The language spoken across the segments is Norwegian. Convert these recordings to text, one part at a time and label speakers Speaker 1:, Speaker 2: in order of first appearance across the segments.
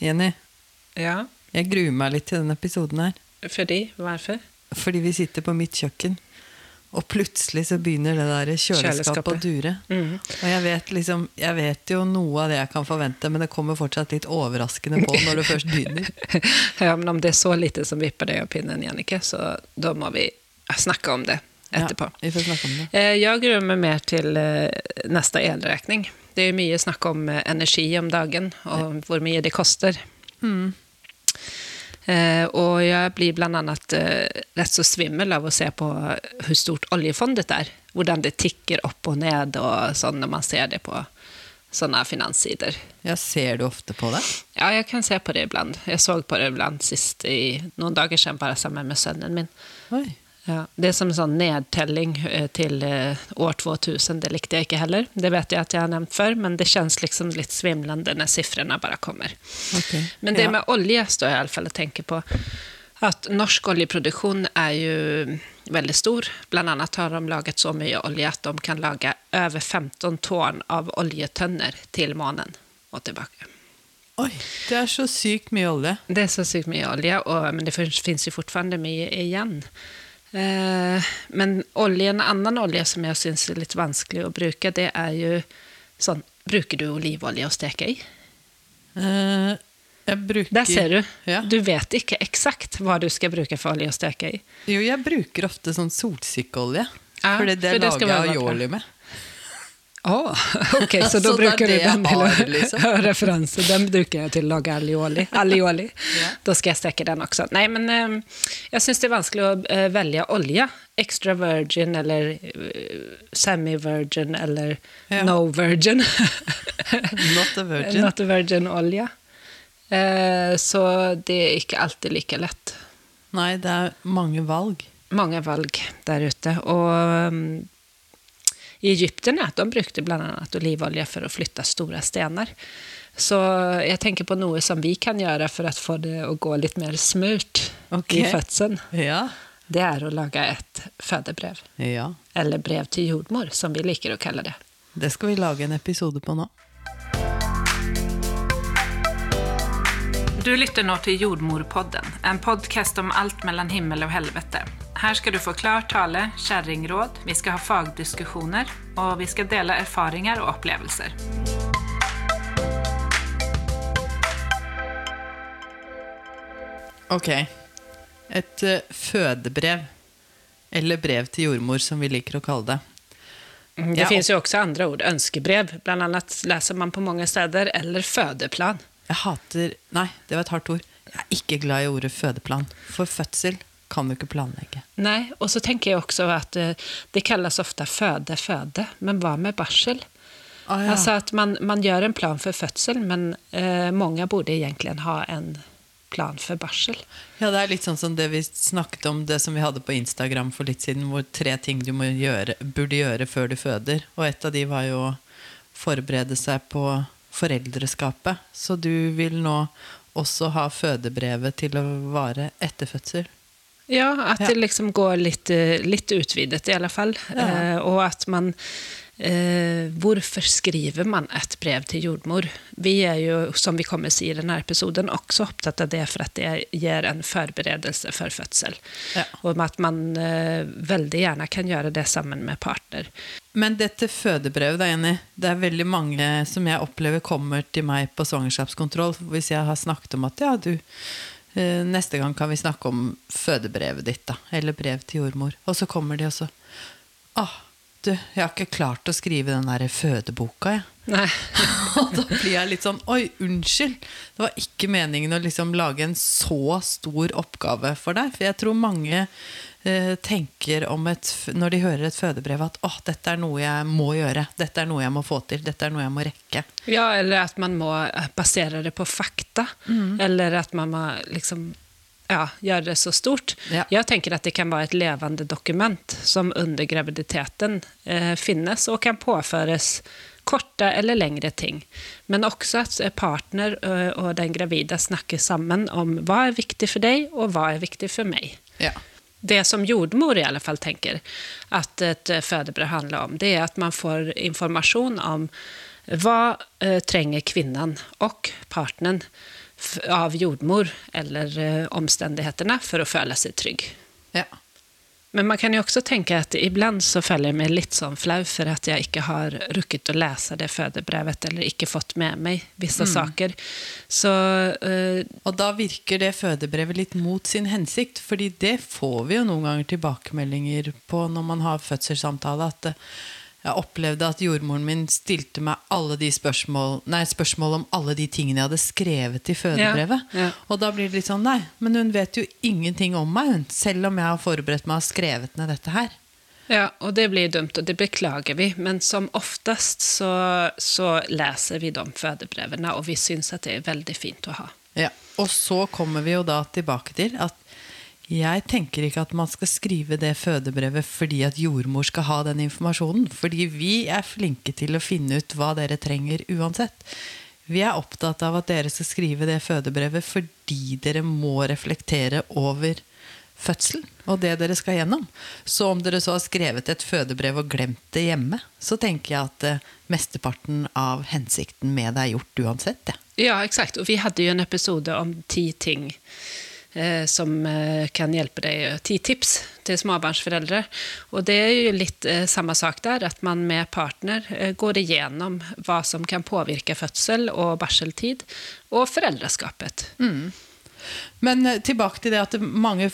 Speaker 1: Jenny,
Speaker 2: Ja,
Speaker 1: jeg gruer meg litt til denne episoden her.
Speaker 2: fordi? Hvorfor?
Speaker 1: Fordi vi sitter på mitt kjøkken, og plutselig så begynner det der kjøleskapet å dure.
Speaker 2: Mm.
Speaker 1: Og jeg vet, liksom, jeg vet jo noe av det jeg kan forvente, men det kommer fortsatt litt overraskende på når det først begynner.
Speaker 2: Ja, men om det er så lite som vipper deg av pinnen, Jannicke, så da må vi snakke om det etterpå.
Speaker 1: Ja, vi får snakke om det.
Speaker 2: Jeg gruer meg mer til eh, neste elregning. Det er mye snakk om eh, energi om dagen, og hvor mye det koster.
Speaker 1: Mm.
Speaker 2: Eh, og jeg blir annet eh, rett så svimmel av å se på hvor stort oljefondet er. Hvordan det tikker opp og ned og sånn når man ser det på sånne finanssider.
Speaker 1: Ja, ser du ofte på det?
Speaker 2: Ja, jeg kan se på det iblant. Jeg så på det iblant sist i noen dager siden, bare sammen med sønnen min.
Speaker 1: Oi.
Speaker 2: Ja, det er som en sånn nedtelling eh, til eh, år 2000. Det likte jeg ikke heller. Det vet jeg at jeg har nevnt før, men det kjennes liksom litt svimlende når sifrene bare kommer.
Speaker 1: Okay.
Speaker 2: Men det
Speaker 1: Ja.
Speaker 2: med olje står jeg i alle fall og tenker på. At norsk oljeproduksjon er jo veldig stor. Blant annet har de laget så mye olje at de kan lage over 15 tårn av oljetønner til månen og tilbake.
Speaker 1: Oi, det er så sykt mye olje.
Speaker 2: Det er så sykt mye olje, og, men det finnes jo fortfarande mye igjen. Eh, men olje, en annen olje som jeg syns er litt vanskelig å bruke, det er jo sånn Bruker du olivolje å steke i?
Speaker 1: Uh, jeg bruker
Speaker 2: Der ser du.
Speaker 1: Ja.
Speaker 2: Du vet ikke eksakt hva du skal bruke for olje å steke i.
Speaker 1: Jo, jeg bruker ofte sånn solsikkeolje.
Speaker 2: Ja,
Speaker 1: for det, det
Speaker 2: for det
Speaker 1: lager jeg aioli med.
Speaker 2: Å, ok, så da
Speaker 1: Så
Speaker 2: bruker du den
Speaker 1: har, liksom.
Speaker 2: referanse. Den bruker jeg til å lage alioli. alioli.
Speaker 1: yeah.
Speaker 2: Da skal jeg steke den også. Nei, men eh, jeg syns det er vanskelig å uh, velge olje. Extra virgin eller uh, semi-virgin eller
Speaker 1: Ja.
Speaker 2: no virgin.
Speaker 1: Not a virgin.
Speaker 2: Not a virgin olje. Uh, så det er ikke alltid like lett.
Speaker 1: Nei, det er mange valg.
Speaker 2: Mange valg der ute. Og um, egypterne de brukte bland annat olivolje for å flytta store stenar. Så jeg tenker på noe som vi kan gjøre for å få det å gå litt mer smurt
Speaker 1: okay.
Speaker 2: i fødselen.
Speaker 1: Ja.
Speaker 2: Det er å lage et fødebrev.
Speaker 1: ja.
Speaker 2: Eller brev til jordmor, som vi liker å kalle det.
Speaker 1: Det skal vi lage en episode på nå.
Speaker 2: Du lytter nå til Jordmorpodden, en podkast om alt mellom himmel og helvete. Her skal du få klar tale, kjerringråd, vi skal ha fagdiskusjoner, og vi skal dele erfaringer og opplevelser.
Speaker 1: Ok. Et eh, fødebrev. Eller brev til jordmor, som vi liker å kalle det.
Speaker 2: Det
Speaker 1: Ja,
Speaker 2: finns jo også andre ord, Ønskebrev. Blant annet leser man på mange steder, eller fødeplan.
Speaker 1: Jeg hater Nei, det var et hardt ord. Jeg er ikke glad i ordet fødeplan. For fødsel kan du ikke planlegge.
Speaker 2: Nei, og så tenker jeg også att eh, det kalles ofte føde, føde, Men hva med barsel?
Speaker 1: Ah, ja.
Speaker 2: Altså at man, man gjør en plan for fødsel, men eh, mange borde egentlig ha en plan for barsel.
Speaker 1: Ja, det er litt sånn som det vi snakket om, det som vi hadde på Instagram for litt siden, hvor tre ting du gjøre, burde gjøre før du føder. Og et av de var jo å forberede seg på foreldreskapet. Så du vil nå også ha fødebrevet til å vare etter fødsel.
Speaker 2: Ja,
Speaker 1: at
Speaker 2: det liksom går litt, litt utvidet i alle fall. Eh, og at man... Eh, hvorfor skriver man et brev til jordmor? Vi er jo, som vi kommer si i denne episoden, også opptatt av det for at det gir en forberedelse for fødsel.
Speaker 1: Ja.
Speaker 2: Og at man eh, veldig gjerne kan gjøre det sammen med partner.
Speaker 1: Men dette fødebrevet, da, Jenny, det er veldig mange som jeg opplever kommer til meg på svangerskapskontroll. Hvis jeg har snakket om at ja, du, eh, neste gang kan vi snakke om fødebrevet ditt, da. Eller brev til jordmor. Og så kommer de også. Åh, du, jeg har ikke klart å skrive den der fødeboka, jeg.
Speaker 2: Nei.
Speaker 1: Og da blir jeg litt sånn Oi, unnskyld! Det var ikke meningen å liksom lage en så stor oppgave for deg. For jeg tror mange eh, tenker om et, når de hører et fødebrev, at oh, dette er noe jeg må gjøre. Dette er noe jeg må få til. Dette er noe jeg må rekke.
Speaker 2: Ja, eller at man må eh, basere det på fakta. Eller at man må liksom ja, gjøre det så stort.
Speaker 1: Ja.
Speaker 2: Jeg tenker at det kan være et levende dokument som under graviditeten eh, finnes og kan påføres korte eller lengre ting. Men også at eh, partner eh, og den gravide snakker sammen om hva er viktig for deg, og hva er viktig for meg.
Speaker 1: Ja.
Speaker 2: Det som jordmor i alle fall tenker at et fødebrød handler om, det er at man får informasjon om Hva eh, trenger kvinnen og partneren av jordmor eller eh, omstendighetene for å føle seg trygg?
Speaker 1: Ja.
Speaker 2: Men man kan jo også tenke at iblant så føler jeg meg litt sånn flau for at jeg ikke har rukket å lese det fødebrevet, eller ikke fått med meg visse saker. Så uh,
Speaker 1: Og da virker det fødebrevet litt mot sin hensikt, fordi det får vi jo noen ganger tilbakemeldinger på når man har fødselssamtale, at jeg opplevde at jordmoren min stilte meg alle de spørsmål, nei, spørsmål om alle de tingene jeg hadde skrevet i fødebrevet.
Speaker 2: Ja, ja.
Speaker 1: Og da blir det litt sånn, nei, men hun vet jo ingenting om meg, hun, selv om jeg har forberedt meg og skrevet ned dette her.
Speaker 2: Ja, og det blir dumt, og det beklager vi. Men som oftest så, så leser vi de fødebrevene, og vi syns at det er veldig fint å ha.
Speaker 1: Ja, og så kommer vi jo da tilbake til at jeg tenker ikke at man skal skrive det fødebrevet fordi at jordmor skal ha den informasjonen. Fordi vi er flinke til å finne ut hva dere trenger uansett. Vi er opptatt av at dere skal skrive det fødebrevet fordi dere må reflektere over fødselen og det dere skal gjennom. Så om dere så har skrevet et fødebrev og glemt det hjemme, så tenker jeg at eh, mesteparten av hensikten med det er gjort uansett. Ja.
Speaker 2: Ja, eksakt. Og vi hadde jo en episode om ti ting som eh, kan hjelpe deg, ti tips til småbarnsforeldre. Og det er jo litt eh, samme sak der, at man med partner eh, går igjennom hva som kan påvirke fødsel og barseltid, og foreldreskapet.
Speaker 1: Men eh, tilbake til det at mange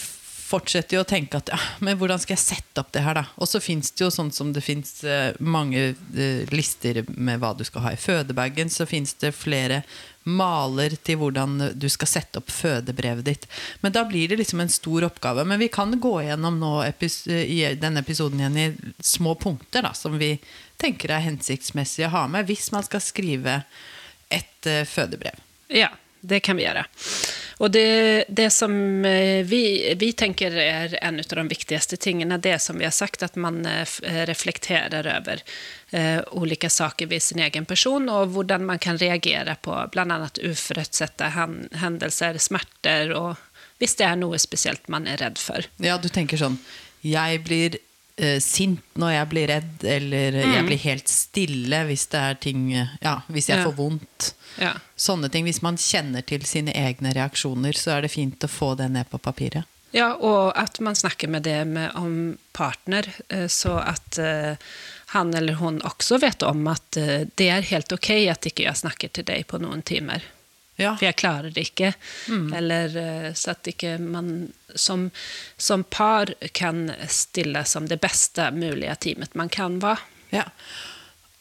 Speaker 1: fortsetter jo å tenke at ja, men hvordan skal jeg sette opp det her, da? Og så fins det jo sånn som det fins mange eh, lister med hva du skal ha i fødebagen, så fins det flere maler til hvordan du skal sette opp fødebrevet ditt. Men da blir det liksom en stor oppgave. Men vi kan gå gjennom nå epis i denne episoden igjen i små punkter da, som vi tenker er hensiktsmessig å ha med hvis man skal skrive et eh, fødebrev.
Speaker 2: Ja, det kan vi gjøre. Og det, det som eh, vi, vi tenker er en av de viktigste tingene, det som vi har sagt, at man eh, reflekterer over eh, saker ved sin egen person, og hvordan man kan reagere på bl.a. uforutsette hendelser, smerter, og hvis det er noe spesielt man er redd for.
Speaker 1: Ja, du tenker sånn Jeg blir eh, sint når jeg blir redd, eller mm. jeg blir helt stille hvis det er ting Ja, hvis jeg
Speaker 2: Ja.
Speaker 1: får vondt.
Speaker 2: Ja.
Speaker 1: Sånne ting. Hvis man kjenner til sine egne reaksjoner, så er det fint å få det ned på papiret.
Speaker 2: Ja, og at man snakker med det med, om partner, eh, så at uh, han eller hun også vet om at uh, det er helt ok at ikke jeg snakker til deg på noen timer.
Speaker 1: Ja,
Speaker 2: For jeg klarer det ikke. Eller eh, så at ikke man som, som par kan stille som det beste mulige teamet man kan være.
Speaker 1: ja.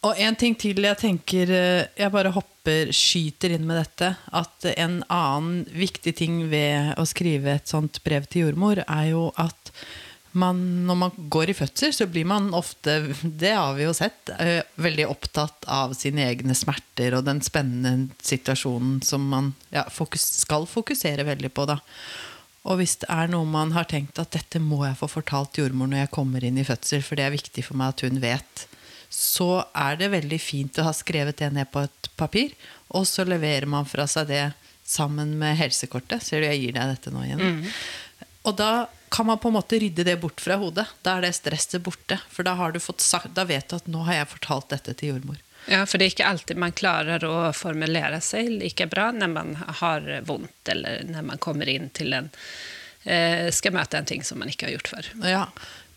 Speaker 1: Og en ting til jeg tenker eh, Jeg bare hopper, skyter inn med dette. At en annen viktig ting ved å skrive et sånt brev til jordmor, er jo at man, når man går i fødsel, så blir man ofte, det har vi jo sett, eh, veldig opptatt av sine egne smerter og den spennende situasjonen som man ja, fokus, skal fokusere veldig på. da. Og hvis det er noe man har tenkt at dette må jeg få fortalt jordmor når jeg kommer inn i fødsel, for det er viktig for meg at hun vet, så er det veldig fint å ha skrevet det ned på et papir, og så leverer man fra seg det sammen med helsekortet. Ser du, jeg gir deg dette nå igjen. Og da kan man på en måte rydde det bort fra hodet. Da er det stresset borte. For da, har du fått sagt, da vet du at nå har jeg fortalt dette til jordmor.
Speaker 2: Ja, for det er ikke alltid man klarer å formulere seg like bra når man har vondt, eller når man kommer inn til en eh, skal møte en ting som man ikke har gjort før.
Speaker 1: Ja,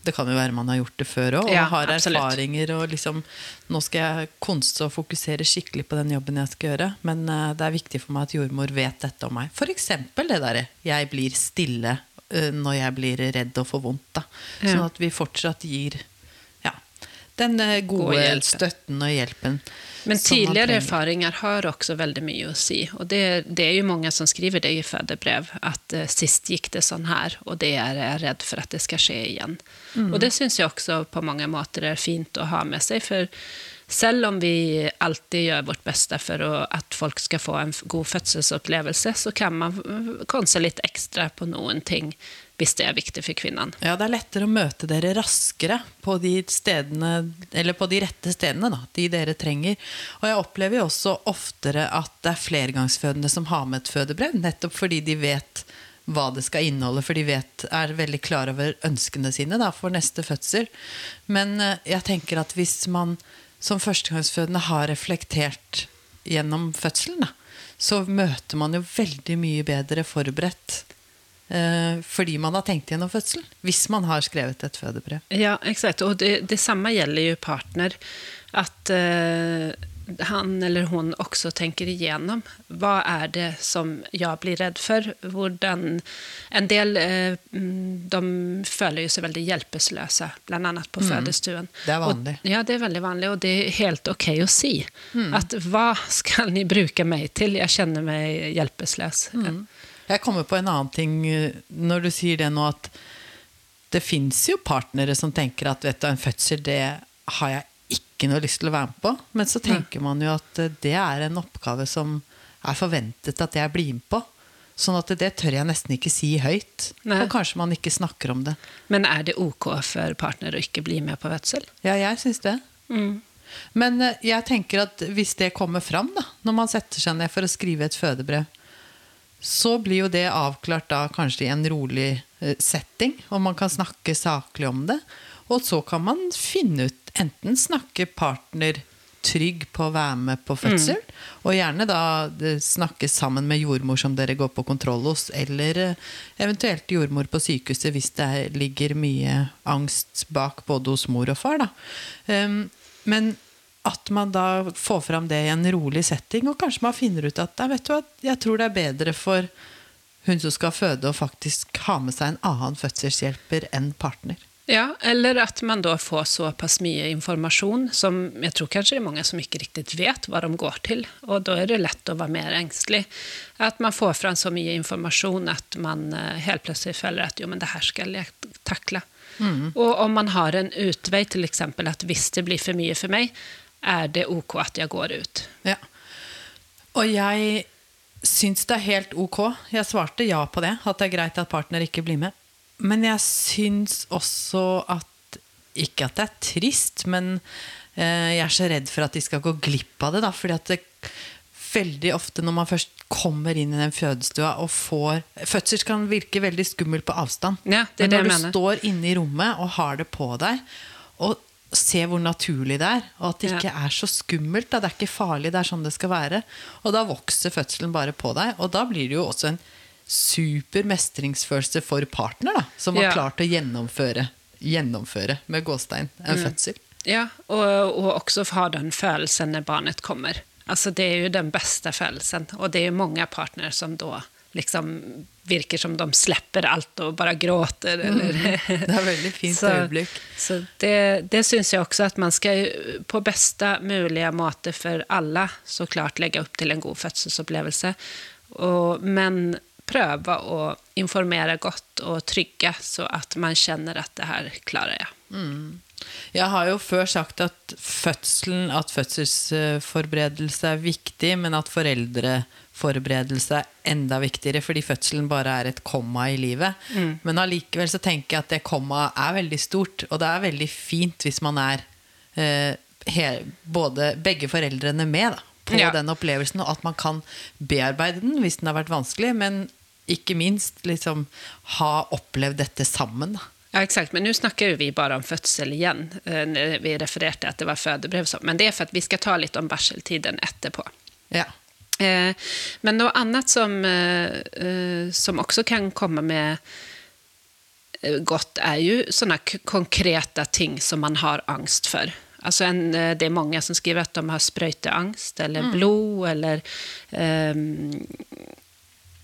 Speaker 1: det kan jo være man har gjort det før òg, og
Speaker 2: Ja,
Speaker 1: har
Speaker 2: absolutt.
Speaker 1: erfaringer. og liksom, Nå skal jeg konste og fokusere skikkelig på den jobben jeg skal gjøre, men eh, det er viktig for meg at jordmor vet dette om meg. F.eks. det derre 'jeg blir stille når jeg blir redd og får vondt'. da. Sånn at vi fortsatt gir ja, den eh, gode
Speaker 2: God
Speaker 1: støtten og hjelpen.
Speaker 2: Men tidligere erfaringer har også veldig mye å si. Og det, det er jo mange som skriver det i fødebrev, at uh, sist gikk det sånn her, og det er jeg redd for at det skal skje igjen.
Speaker 1: Mm.
Speaker 2: Og det syns jeg også på mange måter er fint å ha med seg. For selv om vi alltid gjør vårt beste for at folk skal få en god fødselsopplevelse, så kan man kanskje litt ekstra på noen ting hvis det er viktig for kvinnen.
Speaker 1: Ja, det er lettere å møte dere raskere på de stedene, på de rette stedene, da, de dere trenger. Og jeg opplever jo også oftere at det er flergangsfødende som har med et fødebrev, nettopp fordi de vet hva det skal inneholde, for de vet, er veldig klar over ønskene sine da, for neste fødsel. Men eh, jeg tenker at hvis man som førstegangsfødende har reflektert gjennom fødselen, da, så møter man jo veldig mye bedre forberedt eh, fordi man har tenkt gjennom fødselen. Hvis man har skrevet et fødebrev.
Speaker 2: Ja, exakt. Og det, samme gjelder jo partner. At eh, han eller hon också tänker igenom vad är det som jag blir rädd för. Hvordan, en del eh, mm, de føler jo seg veldig hjelpeløse, bl.a. på fødestuen.
Speaker 1: Det er vanlig.
Speaker 2: Og, ja, det er veldig vanlig, og det er helt ok å si. At hva skal ni bruke meg til? Jeg kjenner meg hjelpeløs.
Speaker 1: Jeg kommer på en annen ting eh, når du sier det nå, at det fins jo partnere som tenker at vet du, en fødsel, det har jeg ikke noe lyst til å være med på. Men så tenker man jo at eh, det er en oppgave som er forventet at jeg blir med på. Sånn at det tør jeg nesten ikke si høyt.
Speaker 2: Nei.
Speaker 1: Og kanskje man ikke snakker om det.
Speaker 2: Men er det ok for partner å ikke bli med på fødsel?
Speaker 1: Ja, jeg syns det. Men eh, jeg tenker at hvis det kommer fram, da, når man setter seg ned for å skrive et fødebrev, så blir jo det avklart da kanskje i en rolig eh, setting, og man kan snakke saklig om det. Og så kan man finne ut Enten snakke partner trygg på å være med på fødsel, og gjerne da eh, snakke sammen med jordmor som dere går på kontroll hos, eller eh, eventuelt jordmor på sykehuset hvis det er- ligger mye angst bak både hos mor og far. Da. Um, men at man da får fram det i en rolig setting, og kanskje man finner ut at vet du hva, jeg tror det er bedre for hun som skal føde, å faktisk ha med seg en annen fødselshjelper enn partner.
Speaker 2: Ja, eller at man da får såpass mye informasjon som jeg tror kanskje det er mange som ikke riktig vet hva de går til. Og da er det lett å være mer engstelig. At man får fram så mye informasjon at man eh, helt plutselig føler at jo, men det her skal jeg takle. Og om man har en utvei, f.eks. at hvis det blir for mye for meg, er det ok at jeg går ut.
Speaker 1: Ja. Og jeg syns det er helt ok. Jeg svarte ja på det, at det er greit at partner ikke blir med. Men jeg syns også at Ikke at det er trist, men eh, jeg er så redd for at de skal gå glipp av det. Da, fordi at det, veldig ofte når man først kommer inn i den fødestua og får Fødsel kan virke veldig skummel på avstand.
Speaker 2: Ja, det er
Speaker 1: men når du
Speaker 2: mener.
Speaker 1: står inne i rommet og har det på deg, og ser hvor naturlig det er, og at det
Speaker 2: Ja.
Speaker 1: ikke er så skummelt. Da. Det er ikke farlig, det er sånn det skal være. Og da vokser fødselen bare på deg, og da blir det jo også en super mestringsfølelse for partner, da, som har
Speaker 2: Ja.
Speaker 1: klart å gjennomføre, gjennomføre med gåstein en
Speaker 2: Mm.
Speaker 1: fødsel.
Speaker 2: Ja, og, og også ha den følelsen når barnet kommer. Altså, det er jo den beste følelsen, og det er jo mange partnere som da liksom virker som de slipper alt og bare gråter. Eller,
Speaker 1: Det er veldig fint
Speaker 2: så,
Speaker 1: øyeblikk.
Speaker 2: Så det, det syns jeg også at man skal på beste mulige måte for alle så klart legge opp til en god fødselsopplevelse. Og, men prøve å informere godt og trygge, så at man kjenner at det her klarer jeg.
Speaker 1: Jeg har jo før sagt at fødselen, at fødselsforberedelse er viktig, men at foreldreforberedelse er enda viktigere, fordi fødselen bare er et komma i livet. Men allikevel så tenker jeg at det kommaet er veldig stort, og det er veldig fint hvis man er eh, he, både begge foreldrene med da, på
Speaker 2: Ja.
Speaker 1: den opplevelsen, og at man kan bearbeide den hvis den har vært vanskelig, men ikke minst liksom ha opplevd dette sammen. da.
Speaker 2: Ja, exakt. Men nå snakker vi bare om fødsel igen. eh, vi refererte at det var fødebrev. Men det er for at vi skal ta litt om barseltiden etterpå.
Speaker 1: Ja.
Speaker 2: Eh, Men noe annet som, eh, som også kan komme med godt, er jo sånne konkrete ting som man har angst for. Altså en, det er mange som skriver at de har sprøyteangst, eller blod, eller ehm,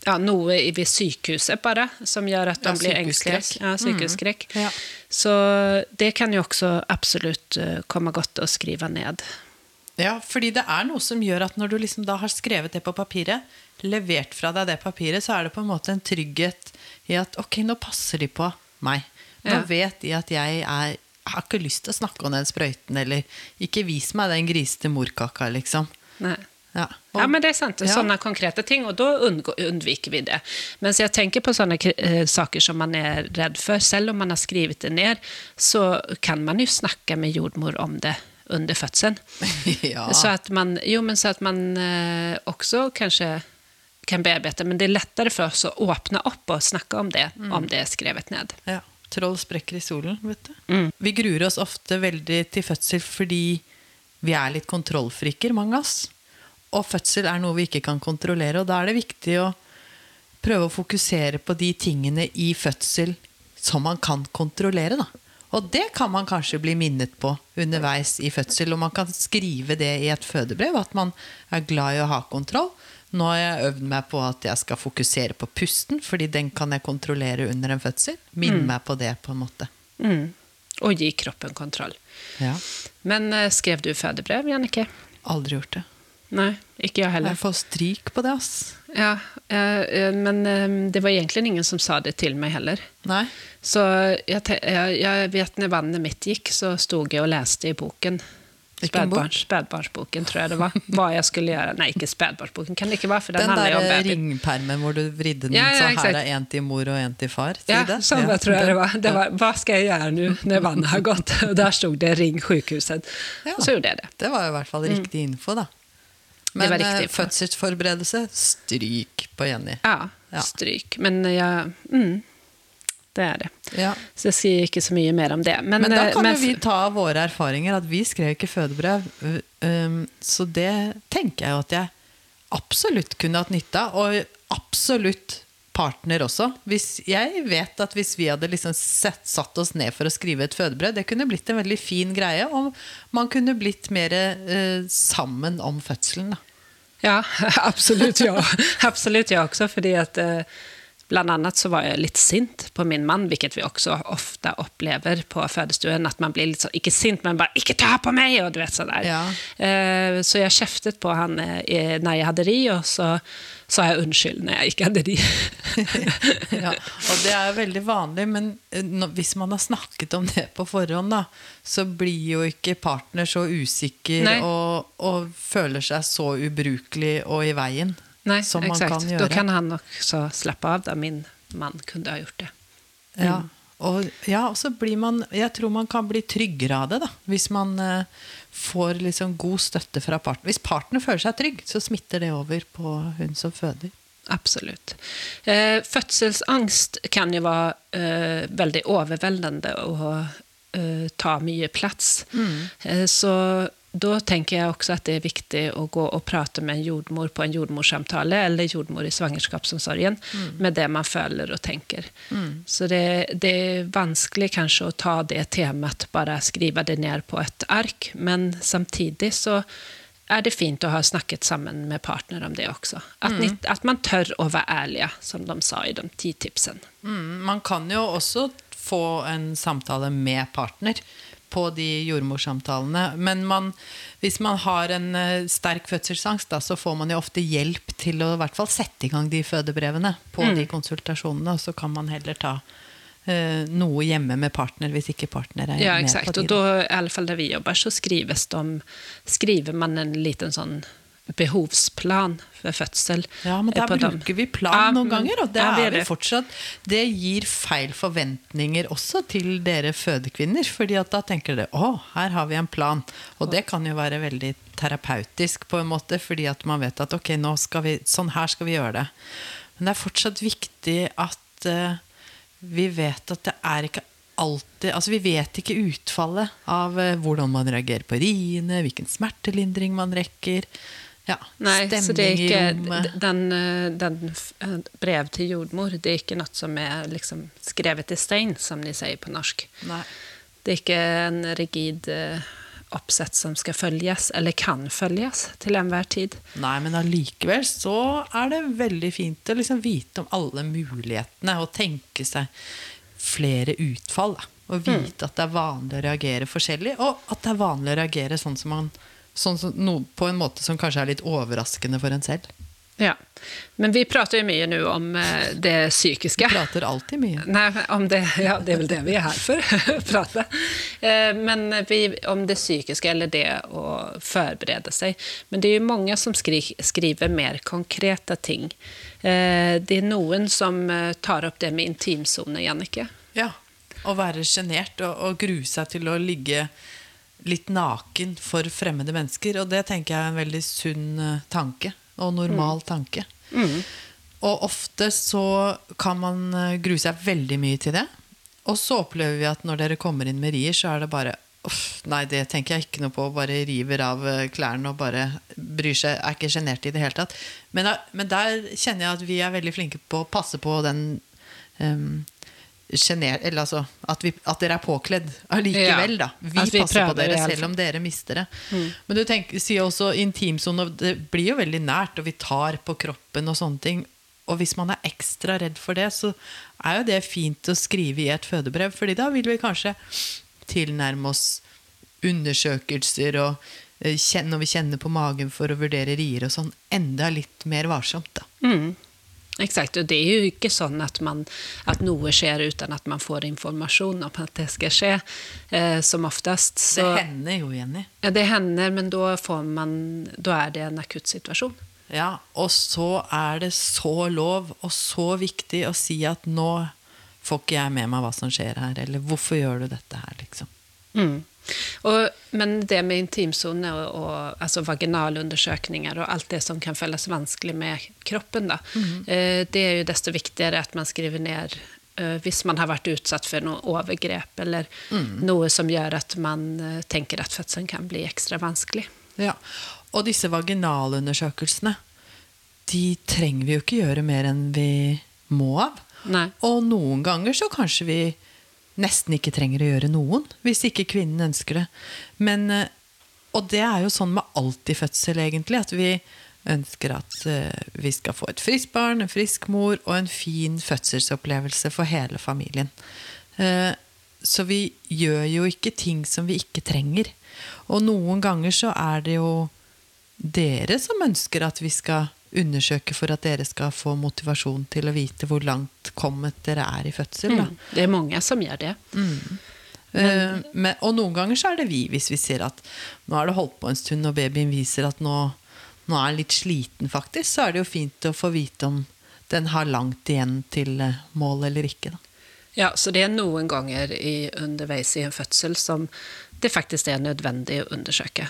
Speaker 2: ja, noe ved sykehuset bare, som gjør at de
Speaker 1: Ja,
Speaker 2: blir engstelige. Ja, sykehusskrekk.
Speaker 1: Ja.
Speaker 2: Så det kan jo også absolutt eh, komme godt å skrive ned.
Speaker 1: Ja, fordi det er noe som gjør at når du liksom da har skrevet det på papiret, levert fra deg det papiret, så er det på en måte en trygghet i at ok, nå passer de på meg. Nå vet de at jeg er jeg har ikke lyst til å snakke om den sprøyten, eller ikke vis meg den grisete morkaka, liksom.
Speaker 2: Nei.
Speaker 1: Ja, og-
Speaker 2: Ja, men det er sant.
Speaker 1: Ja.
Speaker 2: Sånne konkrete ting, og da unnviker vi det. Mens jeg tenker på sånne eh, saker som man er redd for, selv om man har skrevet det ned, så kan man jo snakke med jordmor om det under fødselen.
Speaker 1: ja.
Speaker 2: Så at man, jo, men så at man eh, også kanskje kan bearbeide, men det er lettere for oss å åpne opp og snakke om det,
Speaker 1: Mm.
Speaker 2: om det er skrevet ned.
Speaker 1: Ja. Troll sprekker i solen, vet du.
Speaker 2: Mm.
Speaker 1: Vi gruer oss ofte veldig til fødsel fordi vi er litt kontrollfriker, mange av oss. Og fødsel er noe vi ikke kan kontrollere, og da er det viktig å prøve å fokusere på de tingene i fødsel som man kan kontrollere. Da. Og det kan man kanskje bli minnet på underveis i fødsel, og man kan skrive det i et fødebrev, at man er glad i å ha kontroll. Nå har jeg øvd meg på at jeg skal fokusere på pusten, fordi den kan jeg kontrollere under en fødsel. Minn meg på det, på en måte.
Speaker 2: Mm. Og gi kroppen kontroll.
Speaker 1: Ja.
Speaker 2: Men eh, skrev du fødebrev, Jannicke?
Speaker 1: Aldri gjort det.
Speaker 2: Nei, ikke jeg heller.
Speaker 1: Jeg får stryk på det, ass.
Speaker 2: Ja, eh, eh, men eh, det var egentlig ingen som sa det til meg heller.
Speaker 1: Nei.
Speaker 2: Så jeg, jeg, jeg vet når vannet mitt gikk, så stod jeg og leste i boken. Spedbarns, spedbarnsboken, tror jeg det var. Hva jeg skulle gjøre. Nei, ikke spedbarnsboken. Kan det ikke være, for den,
Speaker 1: Den der ringpermen hvor du vridde den
Speaker 2: Ja, ja,
Speaker 1: så her er en til mor og en til far.
Speaker 2: Ja,
Speaker 1: det?
Speaker 2: sånn
Speaker 1: Ja,
Speaker 2: tror jeg det var. Det var. Hva skal jeg gjøre nå når vannet har gått? Og der stod det 'ring sjukhuset'.
Speaker 1: Ja.
Speaker 2: Og så gjorde jeg det.
Speaker 1: Det var i hvert fall riktig info, da. Men eh, fødselsforberedelse, stryk på Jenny.
Speaker 2: Ja,
Speaker 1: Ja.
Speaker 2: stryk. Men jeg mm, Det er det.
Speaker 1: Ja.
Speaker 2: Så jeg sier ikke så mye mer om det. Men,
Speaker 1: Men da
Speaker 2: eh,
Speaker 1: kan
Speaker 2: men-
Speaker 1: jo vi ta våre erfaringer, at vi skrev ikke fødebrev. uh, um, Så det tenker jeg jo at jeg absolutt kunne hatt nytte av. Og absolutt partner også. Hvis, jeg vet at hvis vi hadde liksom sett, satt oss ned for å skrive et fødebrød, det kunne blitt en veldig fin greie. Og man kunne blitt mer eh, sammen om fødselen. Da.
Speaker 2: Ja, absolutt ja. absolutt ja også, fordi at eh, Blant annet så var jeg litt sint på min mann, hvilket vi også ofte opplever på fødestuen. At man blir litt sånn, ikke sint, men bare “ikke ta på meg!' og du vet sådär.
Speaker 1: Ja.
Speaker 2: Eh, så jeg kjeftet på han eh, jeg hadde ri og så sa jeg unnskyld når jeg ikke hade de.
Speaker 1: ja, og det er veldig vanlig, men eh, hvis man har snakket om det på forhånd, da, så blir jo ikke partner så usikker og, og føler seg så ubrukelig og i veien
Speaker 2: Nei,
Speaker 1: som man
Speaker 2: exakt.
Speaker 1: kan gjøre.
Speaker 2: Da kan han også slappe av da min mann kunne ha gjort det.
Speaker 1: Ja, og, ja, og så blir man Jeg tror man kan bli tryggere av det, da. Hvis man eh, får liksom god støtte fra parten. Hvis parten føler seg trygg, så smitter det over på hun som føder.
Speaker 2: Absolutt. Eh, fødselsangst kan jo være eh, veldig overveldende og eh, ta mye plass. Eh, så då tenker jeg også at det er viktig å gå og prate med en jordmor på en jordmorssamtale eller jordmor i svangerskapsomsorgen med det man føler og tenker. Mm. Så det, det er vanskelig kanskje å ta det temaet, bare skrive det ned på et ark, men samtidig så er det fint å ha snakket sammen med partner om det også. At, ni, at man tør å være ærlige, som de sa i de ti tipsene.
Speaker 1: Mm, man kan jo også få en samtale med partner på de jordmorsamtalene. Men man, hvis man har en eh, sterk fødselsangst, da, så får man jo ofte hjelp til å i hvert fall sette i gang de fødebrevene på de konsultasjonene, og så kan man heller ta eh, noe hjemme med partner hvis ikke partner er
Speaker 2: Ja,
Speaker 1: med
Speaker 2: exakt.
Speaker 1: på
Speaker 2: Og da, i alle fall der vi jobber, så skrives de, skriver man en liten sånn behovsplan for fødsel.
Speaker 1: Ja, men der bruker vi plan noen ganger, og det er vi fortsatt. Det gir feil forventninger også til dere fødekvinner, fordi at da tenker dere å, her har vi en plan. Og det kan jo være veldig terapeutisk på en måte, fordi at man vet at ok, nå skal vi, sånn her skal vi gjøre det. Men det er fortsatt viktig at uh, vi vet at det er ikke alltid Altså vi vet ikke utfallet av uh, hvordan man reagerer på riene, hvilken smertelindring man rekker. Ja,
Speaker 2: Nei, så det er ikke den, eh, den eh, brev til jordmor, det er ikke noe som er liksom skrevet i stein, som de sier på norsk.
Speaker 1: Nei.
Speaker 2: Det er ikke en rigid eh, oppsett som skal følges, eller kan følges, til enhver tid.
Speaker 1: Nei, men allikevel så er det veldig fint å liksom vite om alle mulighetene og tenke seg flere utfall. Da. Og vite at det er vanlig å reagere forskjellig, og at det er vanlig å reagere sånn som man sånn som, no, på en måte som kanskje er litt overraskende for en selv.
Speaker 2: Ja. Men vi prater jo mye nå om eh, det psykiske.
Speaker 1: Vi Prater alltid mye.
Speaker 2: Nei, om det, ja, det er vel det vi er her for, prate. Eh, Men vi, om det psykiske, eller det å forberede seg. Men det er jo mange som skri, skriver mer konkrete ting. Eh, Det er noen som tar opp det med intimsone, Jannicke.
Speaker 1: Ja. Å være sjenert og, og grue seg til å ligge litt naken for fremmede mennesker. Og det tenker jeg er en veldig sunn eh, tanke. Og normal tanke. Og ofte så kan man eh, grue seg veldig mye til det. Og så opplever vi at når dere kommer inn med rier, så er det bare Uff, nei, det tenker jeg ikke noe på. Bare river av eh, klærne og bare bryr seg. Er ikke sjenert i det hele tatt. Men, men der kjenner jeg at vi er veldig flinke på å passe på den um, sjener... Eller altså at, vi, at dere er påkledd allikevel, da. Vi,
Speaker 2: vi
Speaker 1: passer på dere selv om dere mister det. Men du tenker, sier også intimsone, det blir jo veldig nært, og vi tar på kroppen og sånne ting. Og hvis man er ekstra redd for det, så er jo det fint å skrive i et fødebrev, fordi da vil vi kanskje tilnærme oss undersøkelser og eh, kjenne, når vi kjenner på magen for å vurdere rier og sånn, enda litt mer varsomt, da.
Speaker 2: Mm. Exakt, og det er jo ikke sånn at, man, at noe skjer uten at man får informasjon om at det skal skje, eh, som oftest.
Speaker 1: Det
Speaker 2: Så,
Speaker 1: hender jo, Jenny.
Speaker 2: ja, det hender, men da, får man, da er det en akutt situasjon.
Speaker 1: Ja, og så er det så lov og så viktig å si at nå får ikke jeg med meg hva som skjer her, eller hvorfor gjør du dette her, liksom.
Speaker 2: Mm. Og, men det med intimsone og, og altså vaginalundersøkninger og alt det som kan føles vanskelig med kroppen, da, eh, det er jo desto viktigere at man skriver ned eh, hvis man har vært utsatt for noe overgrep eller noe som gjør at man eh, tenker at fødselen kan bli ekstra vanskelig.
Speaker 1: Ja. Og disse vaginalundersøkelsene, de trenger vi jo ikke gjøre mer enn vi må av.
Speaker 2: Nei.
Speaker 1: Og noen ganger så kanskje vi nesten ikke trenger å gjøre noen, hvis ikke kvinnen ønsker det. Men, eh, og det er jo sånn med alt i fødsel, egentlig, at vi ønsker at eh, vi skal få et friskt barn, en frisk mor og en fin fødselsopplevelse for hele familien. Eh, Så vi gjør jo ikke ting som vi ikke trenger. Og noen ganger så er det jo dere som ønsker at vi skal undersøke for at dere skal få motivasjon til å vite hvor langt kommet dere er i fødsel.
Speaker 2: Mm. Det er mange som gjør det.
Speaker 1: Mm. men, og noen ganger så er det vi, hvis vi ser at nå har det holdt på en stund, og babyen viser at nå, nå er den litt sliten, faktisk, så er det jo fint å få vite om den har langt igjen til eh, mål eller ikke. Da.
Speaker 2: Ja, så det er noen ganger i, underveis i en fødsel som det faktisk er nødvendig å undersøke.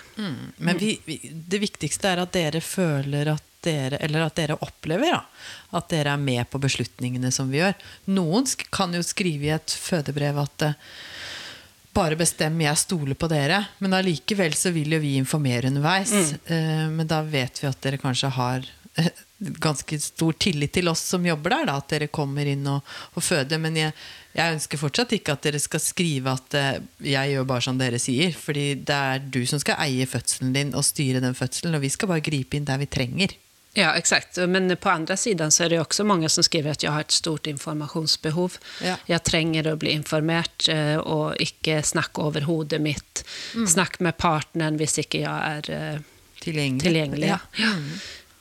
Speaker 1: Men vi, vi, det viktigste er at dere føler at dere, eller at dere opplever da, at dere er med på beslutningene som vi gjør. Noen kan jo skrive i et fødebrev at eh, bare bestem, jeg stoler på dere. Men allikevel så vil jo vi informere underveis. Eh, men da vet vi at dere kanskje har eh, ganske stor tillit til oss som jobber der, da, at dere kommer inn og, og føder. Men jeg, jeg ønsker fortsatt ikke at dere skal skrive at eh, jeg gjør bare som dere sier. Fordi det er du som skal eie fødselen din og styre den fødselen, og vi skal bare gripe inn der vi trenger.
Speaker 2: Ja, exakt. Men på andra sidan så är det också många som skriver at jeg har et stort informationsbehov.
Speaker 1: Ja.
Speaker 2: Jeg trenger å bli informert og ikke snakke over hodet mitt. Snakk med partneren hvis ikke jeg er eh,
Speaker 1: Tilgjengelig.
Speaker 2: tilgjengelig.
Speaker 1: Ja.
Speaker 2: Ja.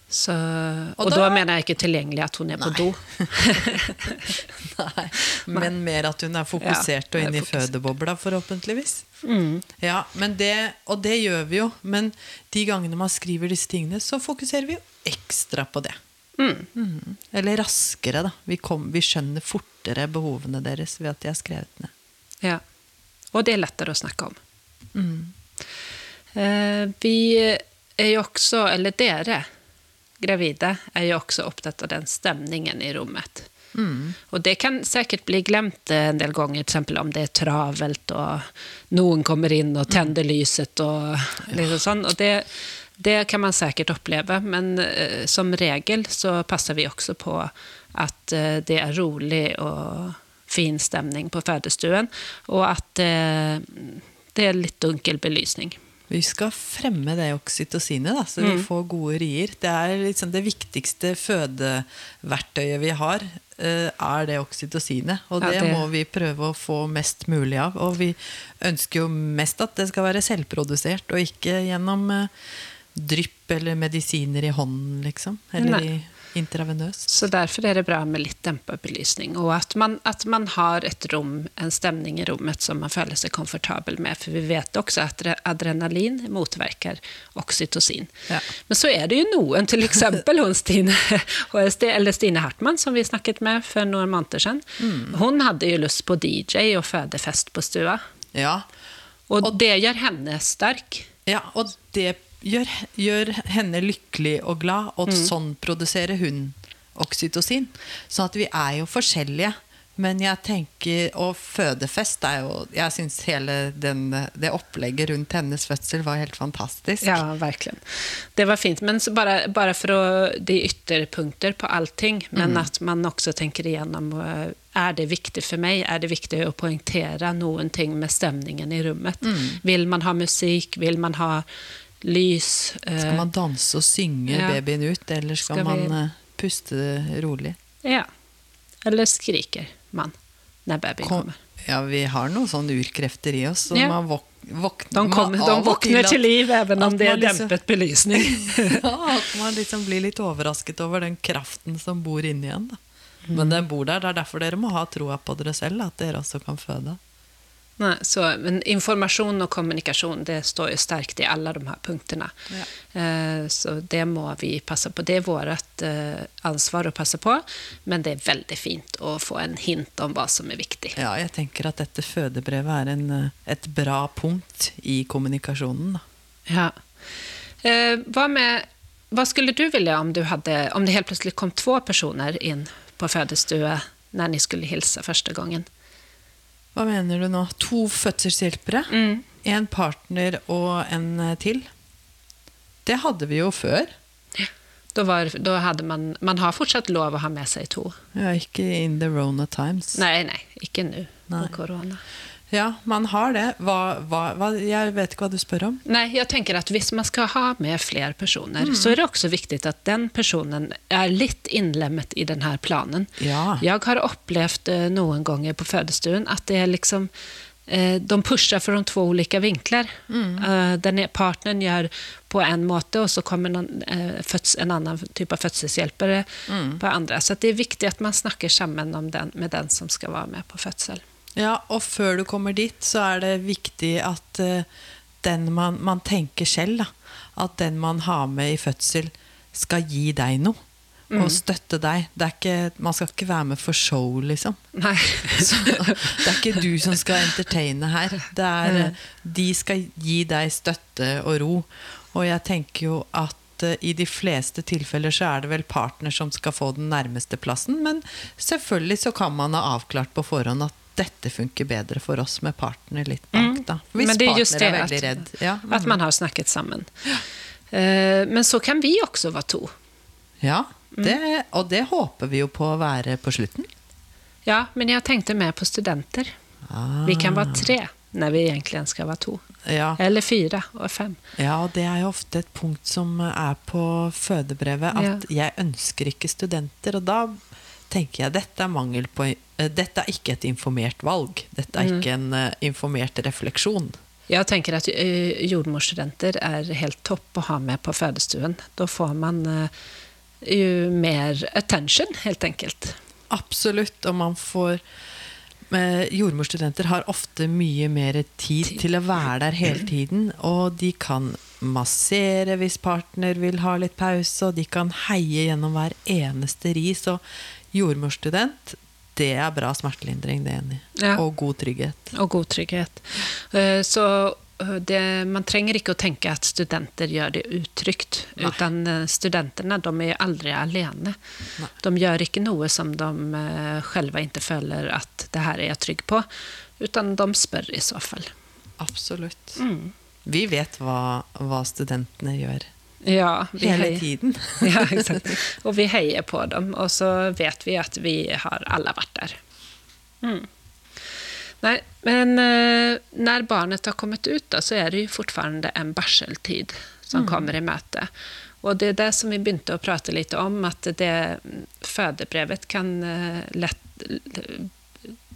Speaker 2: Så, og
Speaker 1: Og
Speaker 2: da,
Speaker 1: da-
Speaker 2: mener jeg ikke tilgjengelig at hun er på do.
Speaker 1: Nei, men mer at hun er fokusert
Speaker 2: Ja,
Speaker 1: og inne i fødebobla, forhåpentligvis.
Speaker 2: Mm.
Speaker 1: Ja, men det, Og det gjør vi jo. Men de gangene man skriver disse tingene, så fokuserer vi jo ekstra på det.
Speaker 2: Mm.
Speaker 1: Mm. Eller raskere, da. Vi, kom, vi skjønner fortere behovene deres ved at de har skrevet ned.
Speaker 2: Ja. Og det er lettere å snakke om.
Speaker 1: Mm.
Speaker 2: Eh, vi er jo også, eller dere gravide, er jo også opptatt av den stemningen i rommet.
Speaker 1: Mm.
Speaker 2: Og det kan sikkert bli glemt eh, en del ganger, f.eks. om det er travelt, og noen kommer inn og tenner lyset og liksom sånn. Og det, det kan man sikkert oppleve, men uh, som regel så passer vi også på at uh, det er rolig og fin stemning på fødestuen, og at uh, det er litt dunkel belysning.
Speaker 1: Vi skal fremme det oksytocinet, da, så vi får gode rier. Det er liksom det viktigste fødeverktøyet vi har, eh, er det oksytocinet. Og
Speaker 2: Ja,
Speaker 1: det,
Speaker 2: det-
Speaker 1: må vi prøve å få mest mulig av. Og vi ønsker jo mest at det skal være selvprodusert, og ikke gjennom eh, drypp eller medisiner i hånden, liksom. Eller
Speaker 2: Nei.
Speaker 1: i intravenøst.
Speaker 2: Så derfor er det bra med litt dempa belysning, og at man, at man har et rom, en stemning i rommet som man føler seg komfortabel med, for vi vet også at adrenalin motverker oksytocin.
Speaker 1: Ja.
Speaker 2: Men så er det jo noen, eksempel hun Stine, eller Stine Hartmann, som vi snakket med for noen måneder siden. Hun hadde jo lyst på DJ og fødefest på stua,
Speaker 1: Ja.
Speaker 2: og, det gjør henne sterk.
Speaker 1: ja, og det gjør, gjør henne lykkelig og glad, og sånn produserer hun oksytocin. Så at vi er jo forskjellige. Men jeg tenker Og fødefest er jo Jeg syns hele den, det opplegget rundt hennes fødsel var helt fantastisk.
Speaker 2: Ja, verkligen. Det var fint. Men så bare bara för att det ytterpunkter på allting, men at man også tenker igjennom er det viktig for meg? Er det viktig å poengtere noen ting med stemningen i rummet? Vil man ha musik? Vil man ha lys?
Speaker 1: Skal
Speaker 2: Eh,
Speaker 1: man danse og synge
Speaker 2: Ja.
Speaker 1: babyen ut, eller skal,
Speaker 2: Skal
Speaker 1: man vi... puste rolig?
Speaker 2: Ja. Eller skriker man når babyen
Speaker 1: Kom,
Speaker 2: kommer?
Speaker 1: ja, vi har noen sånne urkrefter i oss, så
Speaker 2: Ja.
Speaker 1: man våk, våkner
Speaker 2: De, kommer, de
Speaker 1: våkner
Speaker 2: til,
Speaker 1: at-
Speaker 2: til liv even om det
Speaker 1: er liksom-
Speaker 2: dempet belysning.
Speaker 1: Ja, at man liksom blir litt overrasket over den kraften som bor inni en. Da.
Speaker 2: Mm.
Speaker 1: Men den bor der. Det er derfor dere må ha troa på dere selv, at dere også kan føde.
Speaker 2: Nej, så, men informasjon og kommunikasjon det står jo sterkt i alle de her punktene. Eh, så det må vi passe på. Det er vårt eh, ansvar å passe på, men det er veldig fint å få en hint om hva som er viktig.
Speaker 1: Ja, jeg tenker at dette fødebrevet er en, eh, et bra punkt i kommunikasjonen. Da.
Speaker 2: Ja. Eh, vad, med, hva skulle du vilja om, du hadde, om det helt plutselig kom to personer inn på fødestue når ni skulle hilsa første gången?
Speaker 1: Hva mener du nå? To fødselshjelpere?
Speaker 2: Mm.
Speaker 1: En partner og en eh, til? Det hadde vi jo før.
Speaker 2: Da, var, da hadde man, man har fortsatt lov å ha med seg to.
Speaker 1: Ja, ikke in the Rona Times.
Speaker 2: Nei, nei. Ikke
Speaker 1: nå,
Speaker 2: med corona.
Speaker 1: Ja, man har det. Hva, hva, hva, jeg vet ikke hva du spør om.
Speaker 2: Nei, jeg tenker at hvis man skal ha med flere personer så er det også viktig at den personen er litt innlemmet i denne planen.
Speaker 1: Ja.
Speaker 2: Jeg har opplevd noen ganger på fødestuen at det er liksom eh, de pushar fra to ulike vinkler. Mm. den partneren gjør på en måte og så kommer eh, en annen typ av mm. på andre. Så det er viktig at man snakker sammen om den, med den som skal være med på födsel.
Speaker 1: Ja, og før du kommer dit, så er det viktig at uh, den man, man tenker selv, da, at den man har med i fødsel, skal gi deg noe. Og støtte deg. Det er ikke, man skal ikke være med for show, liksom.
Speaker 2: Nei.
Speaker 1: Så, det er ikke du som skal entertaine her. Det er, mm. de skal gi deg støtte og ro. Og jeg tenker jo at eh, i de fleste tilfeller så er det vel partner som skal få den nærmeste plassen, men selvfølgelig så kan man ha avklart på forhånd at dette funker bedre for oss med partner litt bak, da. Hvis
Speaker 2: Men det är just
Speaker 1: partner
Speaker 2: det
Speaker 1: er veldig redd. Ja,
Speaker 2: Mm.
Speaker 1: At
Speaker 2: man har snakket sammen Eh, Men så kan vi også være to.
Speaker 1: ja det, og det håper vi jo på å være på slutten.
Speaker 2: Ja, men jeg tenkte mer på studenter.
Speaker 1: Ah.
Speaker 2: Vi kan være tre når vi egentlig skal være to.
Speaker 1: Ja.
Speaker 2: Eller fire og fem.
Speaker 1: Ja, og det er jo ofte et punkt som er på fødebrevet, at jeg ønsker ikke studenter. Og da tenker jeg dette er mangel på eh, Dette er ikke et informert valg. Dette er ikke en eh, informert refleksjon.
Speaker 2: Jeg tenker at eh, jordmorsstudenter er helt topp å ha med på fødestuen. Da får man jo mer attention, helt enkelt.
Speaker 1: Absolutt. Og man får Jordmorstudenter har ofte mye mer tid til å være der hele tiden. Og de kan massere hvis partner vil ha litt pause, og de kan heie gjennom hver eneste ris. Og jordmorstudent, det er bra smertelindring, det er enig.
Speaker 2: Ja.
Speaker 1: Og god trygghet.
Speaker 2: Og god trygghet. Eh, Så eh, det, man trenger ikke å tenke at studenter gjør det utrygt.
Speaker 1: Nei.
Speaker 2: Utan studentene de er aldri alene.
Speaker 1: Nei.
Speaker 2: De gjør ikke noe som de eh, selv ikke føler at det her er jeg trygg på. Utan de spør i så fall.
Speaker 1: Absolutt.
Speaker 2: Mm.
Speaker 1: Vi vet hva, hva studentene gjør
Speaker 2: Ja, vi
Speaker 1: hele
Speaker 2: heier-
Speaker 1: tiden.
Speaker 2: Ja, exakt. Og vi heier på dem og så vet vi at vi har alle vært der. Mm. Nei, men eh, når barnet har kommet ut da, så er det jo fortfarande en barseltid som kommer i møte. Og det er det som vi begynte å prate litt om, at det fødebrevet kan eh, lett,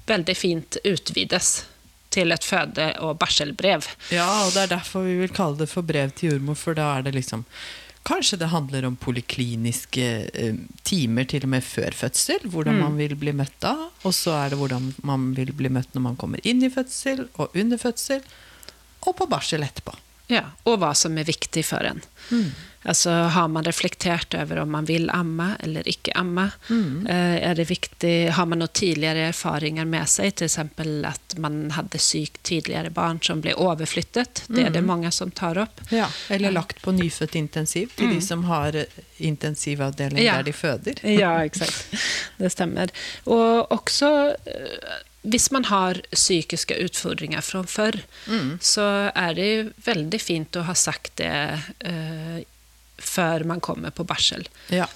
Speaker 2: veldig fint utvides til et føde- og barselbrev.
Speaker 1: Ja, og det er derfor vi vil kalle det for brev til jordmor, for da er det liksom Kanskje det handler om polikliniske eh, timer til og med før fødsel, hvordan man vil bli møtt da. Og så er det hvordan man vil bli møtt når man kommer inn i fødsel, og under fødsel, og på barsel etterpå.
Speaker 2: Ja, Og hva som er viktig for en. Alltså har man reflektert over om man vil amme eller ikke amme? Mm. Er det viktig, har man noen tidligere erfaringer med seg, f.eks. at man hadde sykt tidligere barn som ble overflyttet? Det er det mange som tar opp.
Speaker 1: Ja, eller lagt på nyfødt intensiv til de som har eh, intensivavdeling
Speaker 2: Ja.
Speaker 1: der de føder.
Speaker 2: Ja, exakt. Det stemmer. Og også eh, hvis man har psykiske utfordringer fra før, så er det jo veldig fint å ha sagt det eh, før man kommer på barsel.
Speaker 1: Ja.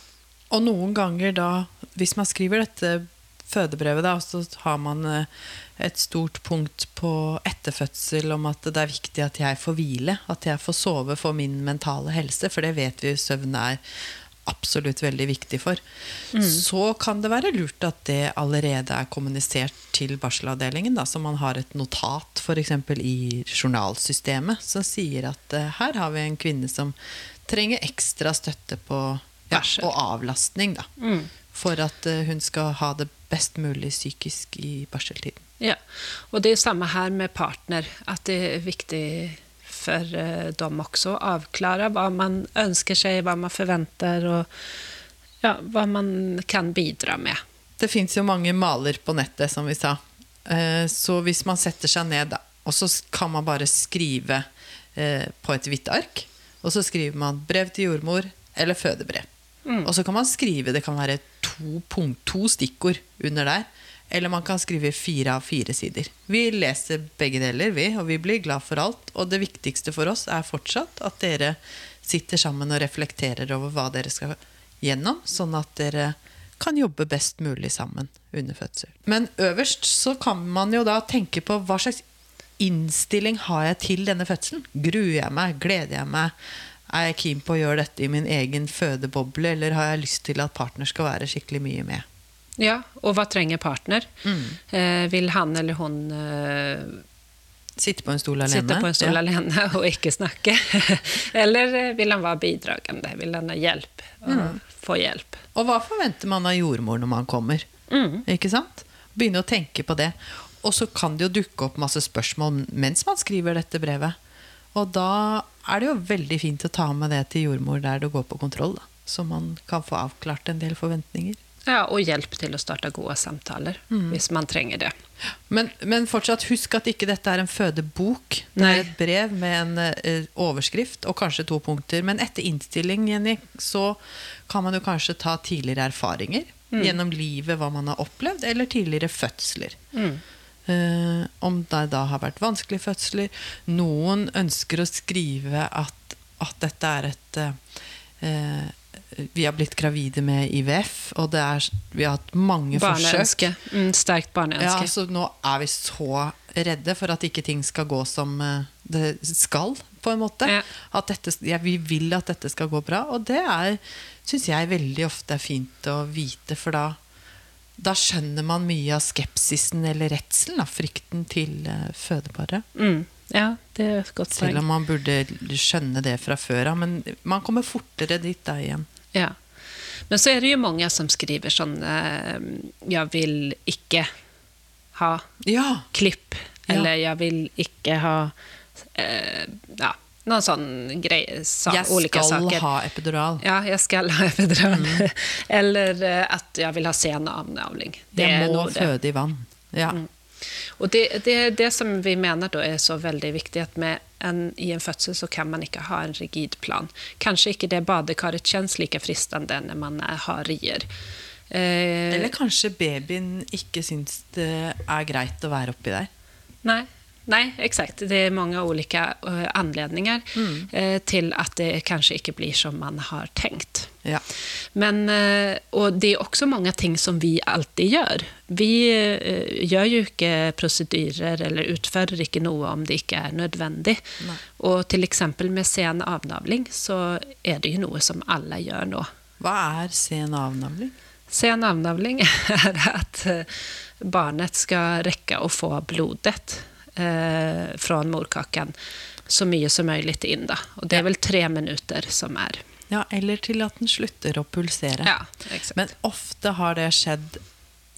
Speaker 1: Og noen ganger da, hvis man skriver dette fødebrevet, da, så har man eh, et stort punkt på etterfødsel om at det er viktig at jeg får hvile, at jeg får sove for min mentale helse, for det vet vi søvn er absolutt veldig viktig for. Så kan det være lurt at det allerede er kommunisert til barselavdelingen, da, så man har et notat f.eks. i journalsystemet som sier at eh, her har vi en kvinne som trenger ekstra støtte på ja, og avlastning, da. For at eh, hun skal ha det best mulig psykisk i barseltiden.
Speaker 2: Ja, og det er samme her med partner, at det er viktig for eh, dem også å avklare hva man ønsker seg, hva man forventer, og ja, hva man kan bidra med.
Speaker 1: Det fins jo mange maler på nettet, som vi sa. Eh, Så hvis man setter seg ned, da, og så kan man bare skrive på et hvitt ark, og så skriver man 'brev til jordmor' eller 'fødebrev'. Og så kan man skrive, det kan være to, punkt, to stikkord under der. Eller man kan skrive fire av fire sider. Vi leser begge deler, vi, og vi blir glad for alt. Og det viktigste for oss er fortsatt at dere sitter sammen og reflekterer over hva dere skal gjennom, sånn at dere kan jobbe best mulig sammen under fødsel. Men øverst så kan man jo da tenke på hva slags innstilling har jeg til denne fødselen? Gruer jeg meg? Gleder jeg meg? Er jeg keen på å gjøre dette i min egen fødeboble, eller har jeg lyst til at partner skal være skikkelig mye med?
Speaker 2: Ja, og hva trenger partner? Eh, vil han eller hun eh,
Speaker 1: Sitte på en stol alene?
Speaker 2: sitte på en stol
Speaker 1: Ja.
Speaker 2: alene og ikke snakke? eller eh, vil han være bidragende? Vil han ha hjelp? Og få hjelp?
Speaker 1: Og hva forventer man av jordmor når man kommer? Ikke sant? Begynne å tenke på det. Og så kan det jo dukke opp masse spørsmål mens man skriver dette brevet. Og da er det jo veldig fint å ta med det til jordmor der du går på kontroll, da. Så man kan få avklart en del forventninger.
Speaker 2: Ja, og hjelp til å starte gode samtaler, hvis man trenger det.
Speaker 1: Men, men fortsatt, husk at ikke dette er en fødebok. Det
Speaker 2: Nei.
Speaker 1: er et brev med en uh, overskrift og kanskje to punkter. Men etter innstilling, Jenny, så kan man jo kanskje ta tidligere erfaringer gjennom livet, hva man har opplevd, eller tidligere fødsler. Eh, om det da har vært vanskelige fødsler. Noen ønsker å skrive at, at dette er et eh, eh, Vi har blitt gravide med IVF, og det er, vi har hatt mange forsøk.
Speaker 2: Mm, sterkt
Speaker 1: Ja,
Speaker 2: barneønske.
Speaker 1: så nå er vi så redde for at ikke ting skal gå som eh, det skal, på en måte.
Speaker 2: Ja.
Speaker 1: At dette, ja, vi vil at dette skal gå bra, og det er, syns jeg veldig ofte er fint å vite, for da, da skjønner man mye av skepsisen eller redselen, av frykten til uh, fødeparet.
Speaker 2: Mm. Ja, det er et godt
Speaker 1: Selv om man burde skjønne det fra før av, men man kommer fortere dit da igjen.
Speaker 2: Ja. Men så er det jo mange som skriver sånn uh, Jeg vil ikke ha
Speaker 1: Ja,
Speaker 2: klipp.
Speaker 1: Ja.
Speaker 2: Eller jeg vil ikke ha uh, Ja, noen sånne greier. Sa,
Speaker 1: jeg skal
Speaker 2: saker.
Speaker 1: ha epidural.
Speaker 2: Ja, jeg skal ha epidural.
Speaker 1: Mm.
Speaker 2: Eller eh, at jeg vil ha sen avnavling. Det
Speaker 1: Jeg må føde i vann. Ja.
Speaker 2: Og det, det, det som vi mener da er så veldig viktig, at med en, i en fødsel så kan man ikke ha en rigid plan. Kanskje ikke det badekaret kjennes like fristende når man er, har rier. Eh,
Speaker 1: Eller kanskje babyen ikke syns det er greit å være oppi der.
Speaker 2: Nei, nei, exakt. Det er mange ulike eh, anledninger eh, til at det kanskje ikke blir som man har tenkt.
Speaker 1: Ja.
Speaker 2: Men, eh, og det er også mange ting som vi alltid gjør. Vi gjør jo ikke prosedyrer eller utfører ikke noe om det ikke er nødvendig.
Speaker 1: Nei.
Speaker 2: Og til eksempel med sen avnavling så er det jo noe som alle gjør nå.
Speaker 1: Hva er sen avnavling?
Speaker 2: Sen avnavling er at barnet skal rekke å få blodet eh, fra morkaken så mye som mulig inn. Da. Og det er vel tre minutter som er.
Speaker 1: Ja, eller til at den slutter å pulsere.
Speaker 2: Ja, exakt.
Speaker 1: Men ofte har det skjedd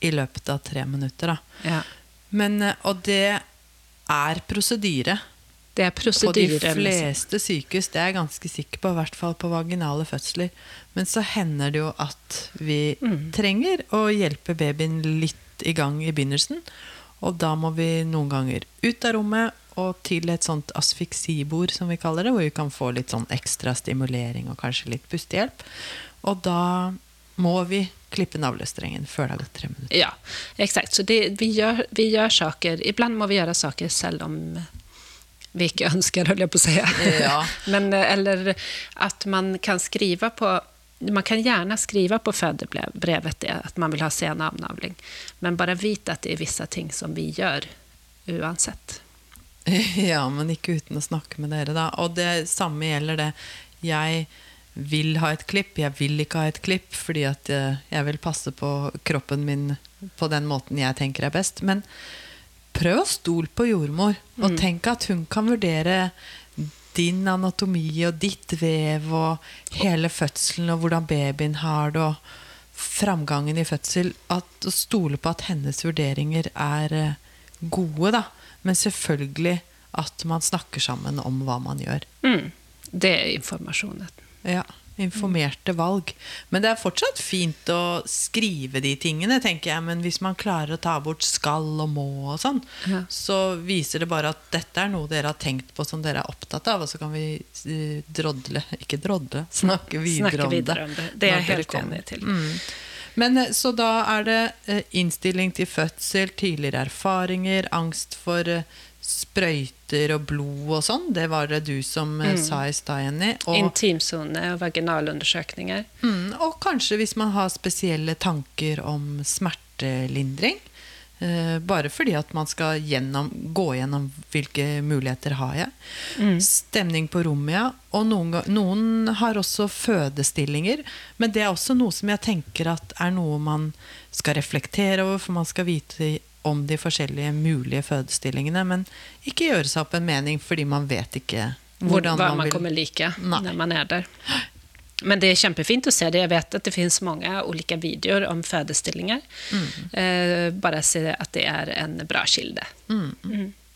Speaker 1: i løpet av tre minutter. Da.
Speaker 2: ja.
Speaker 1: Men, eh, og det er prosedyre.
Speaker 2: Det er
Speaker 1: På de fleste sykehus, det er jeg ganske sikker på, i hvert fall på vaginale fødsler. Men så hender det jo at vi trenger å hjelpe babyen litt i gang i begynnelsen. Og da må vi noen ganger ut av rommet og til et sånt asfiksibord, som vi kaller det, hvor vi kan få litt sånn ekstra stimulering og kanskje litt pustehjelp. Og da må vi klippe navlestrengen før det har gått tre minutter.
Speaker 2: Ja, eksakt. Så det, vi, gjør, vi gjør, saker, ibland må vi gjøre saker selv om vi ikke ønsker, holder jeg på å si.
Speaker 1: Ja.
Speaker 2: Men, eh, eller at man kan skrive på man kan gjerne skrive på fødebrevet det, at man vil ha sen avnavling. Men bare vite at det er visse ting som vi gjør uansett.
Speaker 1: Ja, men ikke uten å snakke med dere, da. Og det samme gjelder det. Jeg vil ha et klipp, jeg vil ikke ha et klipp, fordi at eh, jeg vil passe på kroppen min på den måten jeg tenker er best. Men prøv å stole på jordmor, og tenk at hun kan vurdere din anatomi og ditt vev og hele fødselen og hvordan babyen har det, og framgangen i fødsel. At, å stole på at hennes vurderinger er eh, gode, da. Men selvfølgelig at man snakker sammen om hva man gjør.
Speaker 2: Mm. Det er informasjonen.
Speaker 1: Ja, Informerte valg. Men det er fortsatt fint å skrive de tingene, tenker jeg. Men hvis man klarer å ta bort skal og må og sånn,
Speaker 2: Ja.
Speaker 1: så viser det bare at dette er noe dere har tenkt på som dere er opptatt av, og så kan vi eh, drodle Ikke drodle, snakke videre,
Speaker 2: Snakke
Speaker 1: om,
Speaker 2: videre
Speaker 1: det,
Speaker 2: om det. Det er jeg helt enig til.
Speaker 1: Mm. Men eh, Så da er det eh, innstilling til fødsel, tidligere erfaringer, angst for sprøyter og blod og sånn. Det var det du som mm. sa i stad, Jenny. Og,
Speaker 2: Intimsone og vaginalundersøkninger.
Speaker 1: mm, og kanskje hvis man har spesielle tanker om smertelindring. eh, bare fordi at man skal gjennom, gå gjennom hvilke muligheter har jeg. Stemning på rommet, ja. Og noen, noen har også fødestillinger. Men det er også noe som jeg tenker at er noe man skal reflektere over, for man skal vite om de forskjellige mulige fødestillingene. Men ikke gjøre seg opp en mening fordi man vet ikke
Speaker 2: Hvor,
Speaker 1: hvordan
Speaker 2: hva
Speaker 1: man
Speaker 2: man
Speaker 1: vil
Speaker 2: kommer like
Speaker 1: Nei.
Speaker 2: når man er der. Men det er kjempefint å se det. Jeg vet at det finnes mange ulike videoer om fødestillinger.
Speaker 1: Mm.
Speaker 2: Eh, bare se at det er en bra kilde.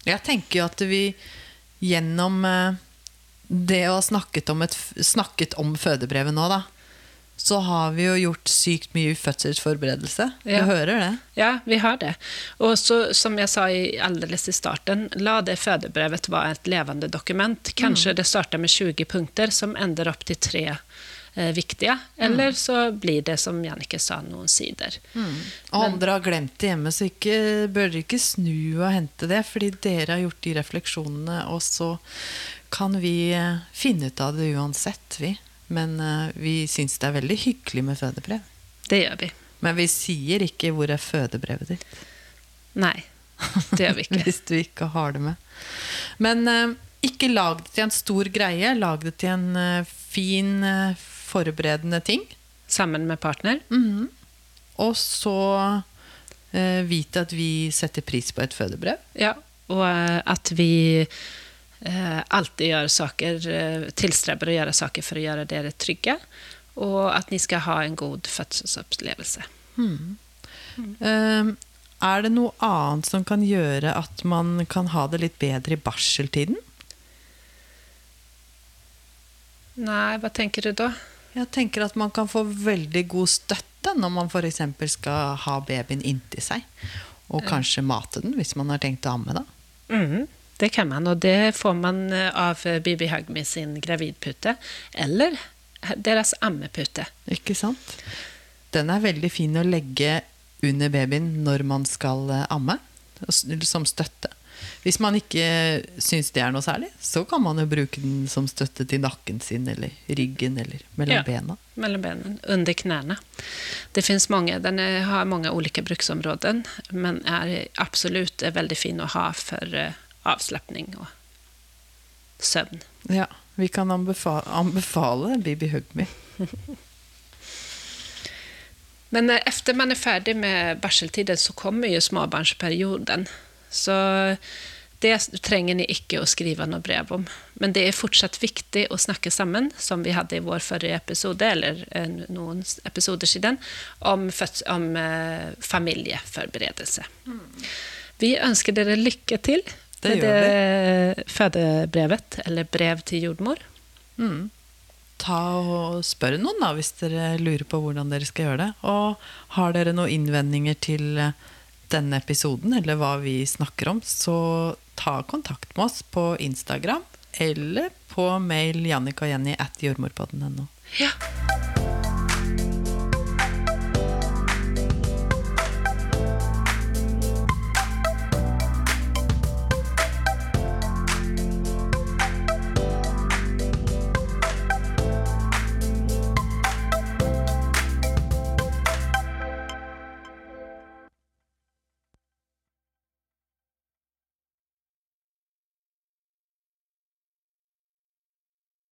Speaker 1: Jeg tenker jo at vi gjennom eh, det å ha snakket om, et, snakket om fødebrevet nå, da, så har vi jo gjort sykt mye fødselsforberedelse.
Speaker 2: Ja.
Speaker 1: Du hører det?
Speaker 2: Ja, vi har det. Og så, som jeg sa i, alldeles i starten, la det fødebrevet være et levende dokument. Kanskje det starter med 20 punkter som ender opp til tre eh, viktige. Eller så blir det, som Jannicke sa, noen sider.
Speaker 1: Og om dere har glemt det hjemme, så ikke, bør dere ikke snu og hente det, fordi dere har gjort de refleksjonene, og så kan vi eh, finne ut av det uansett, vi. Men uh, vi syns det er veldig hyggelig med fødebrev.
Speaker 2: Det gjør vi.
Speaker 1: Men vi sier ikke hvor er fødebrevet ditt.
Speaker 2: Nei, det gjør vi ikke.
Speaker 1: Hvis du ikke har det med. Men uh, ikke lag det til en stor greie. Lag det til en uh, fin, forberedende ting.
Speaker 2: Sammen med partner.
Speaker 1: Og så vite at vi setter pris på et fødebrev.
Speaker 2: Ja, og at vi alltid gjør saker, eh, tilstreber å gjøre saker for å gjøre dere trygge. Og at dere skal ha en god fødselsopplevelse.
Speaker 1: Eh, er det noe annet som kan gjøre at man kan ha det litt bedre i barseltiden?
Speaker 2: Nei, hva tenker du da?
Speaker 1: Jeg tenker at man kan få veldig god støtte når man f.eks. skal ha babyen inntil seg. Og kanskje mate den, hvis man har tenkt å amme. da.
Speaker 2: Mhm, det kan man, og det får man eh, av eh, Bibi Hagmi sin gravidpute. Eller deres ammepute.
Speaker 1: Ikke sant? Den er veldig fin å legge under babyen når man skal eh, amme, som støtte. Hvis man ikke syns det er noe særlig, så kan man jo bruke den som støtte til nakken sin eller ryggen eller mellom
Speaker 2: Ja.
Speaker 1: bena.
Speaker 2: Mellom bena, under knærne. Det finnes mange, Den har mange ulike bruksområder, men er absolutt veldig fin å ha for eh, avslapning og søvn.
Speaker 1: Ja, vi kan anbefale, anbefale Bibi Hugmy.
Speaker 2: Men etter efter man er ferdig med barseltiden, så kommer jo småbarnsperioden. Så det trenger ni ikke å skrive noe brev om. Men det er fortsatt viktig å snakke sammen, som vi hadde i vår forrige episode, eller eh, noen episoder siden, om, om eh, familieforberedelse. Vi ønsker dere lykke til,
Speaker 1: Det gjør
Speaker 2: det fødebrevet, eller brev til jordmor.
Speaker 1: Mm. Ta og Spør noen da, hvis dere lurer på hvordan dere skal gjøre det. Og har dere noen innvendinger til eh, denne episoden, eller hva vi snakker om, så ta kontakt med oss på Instagram eller på mail jannikajenny at jordmorpodden.no.
Speaker 2: Ja.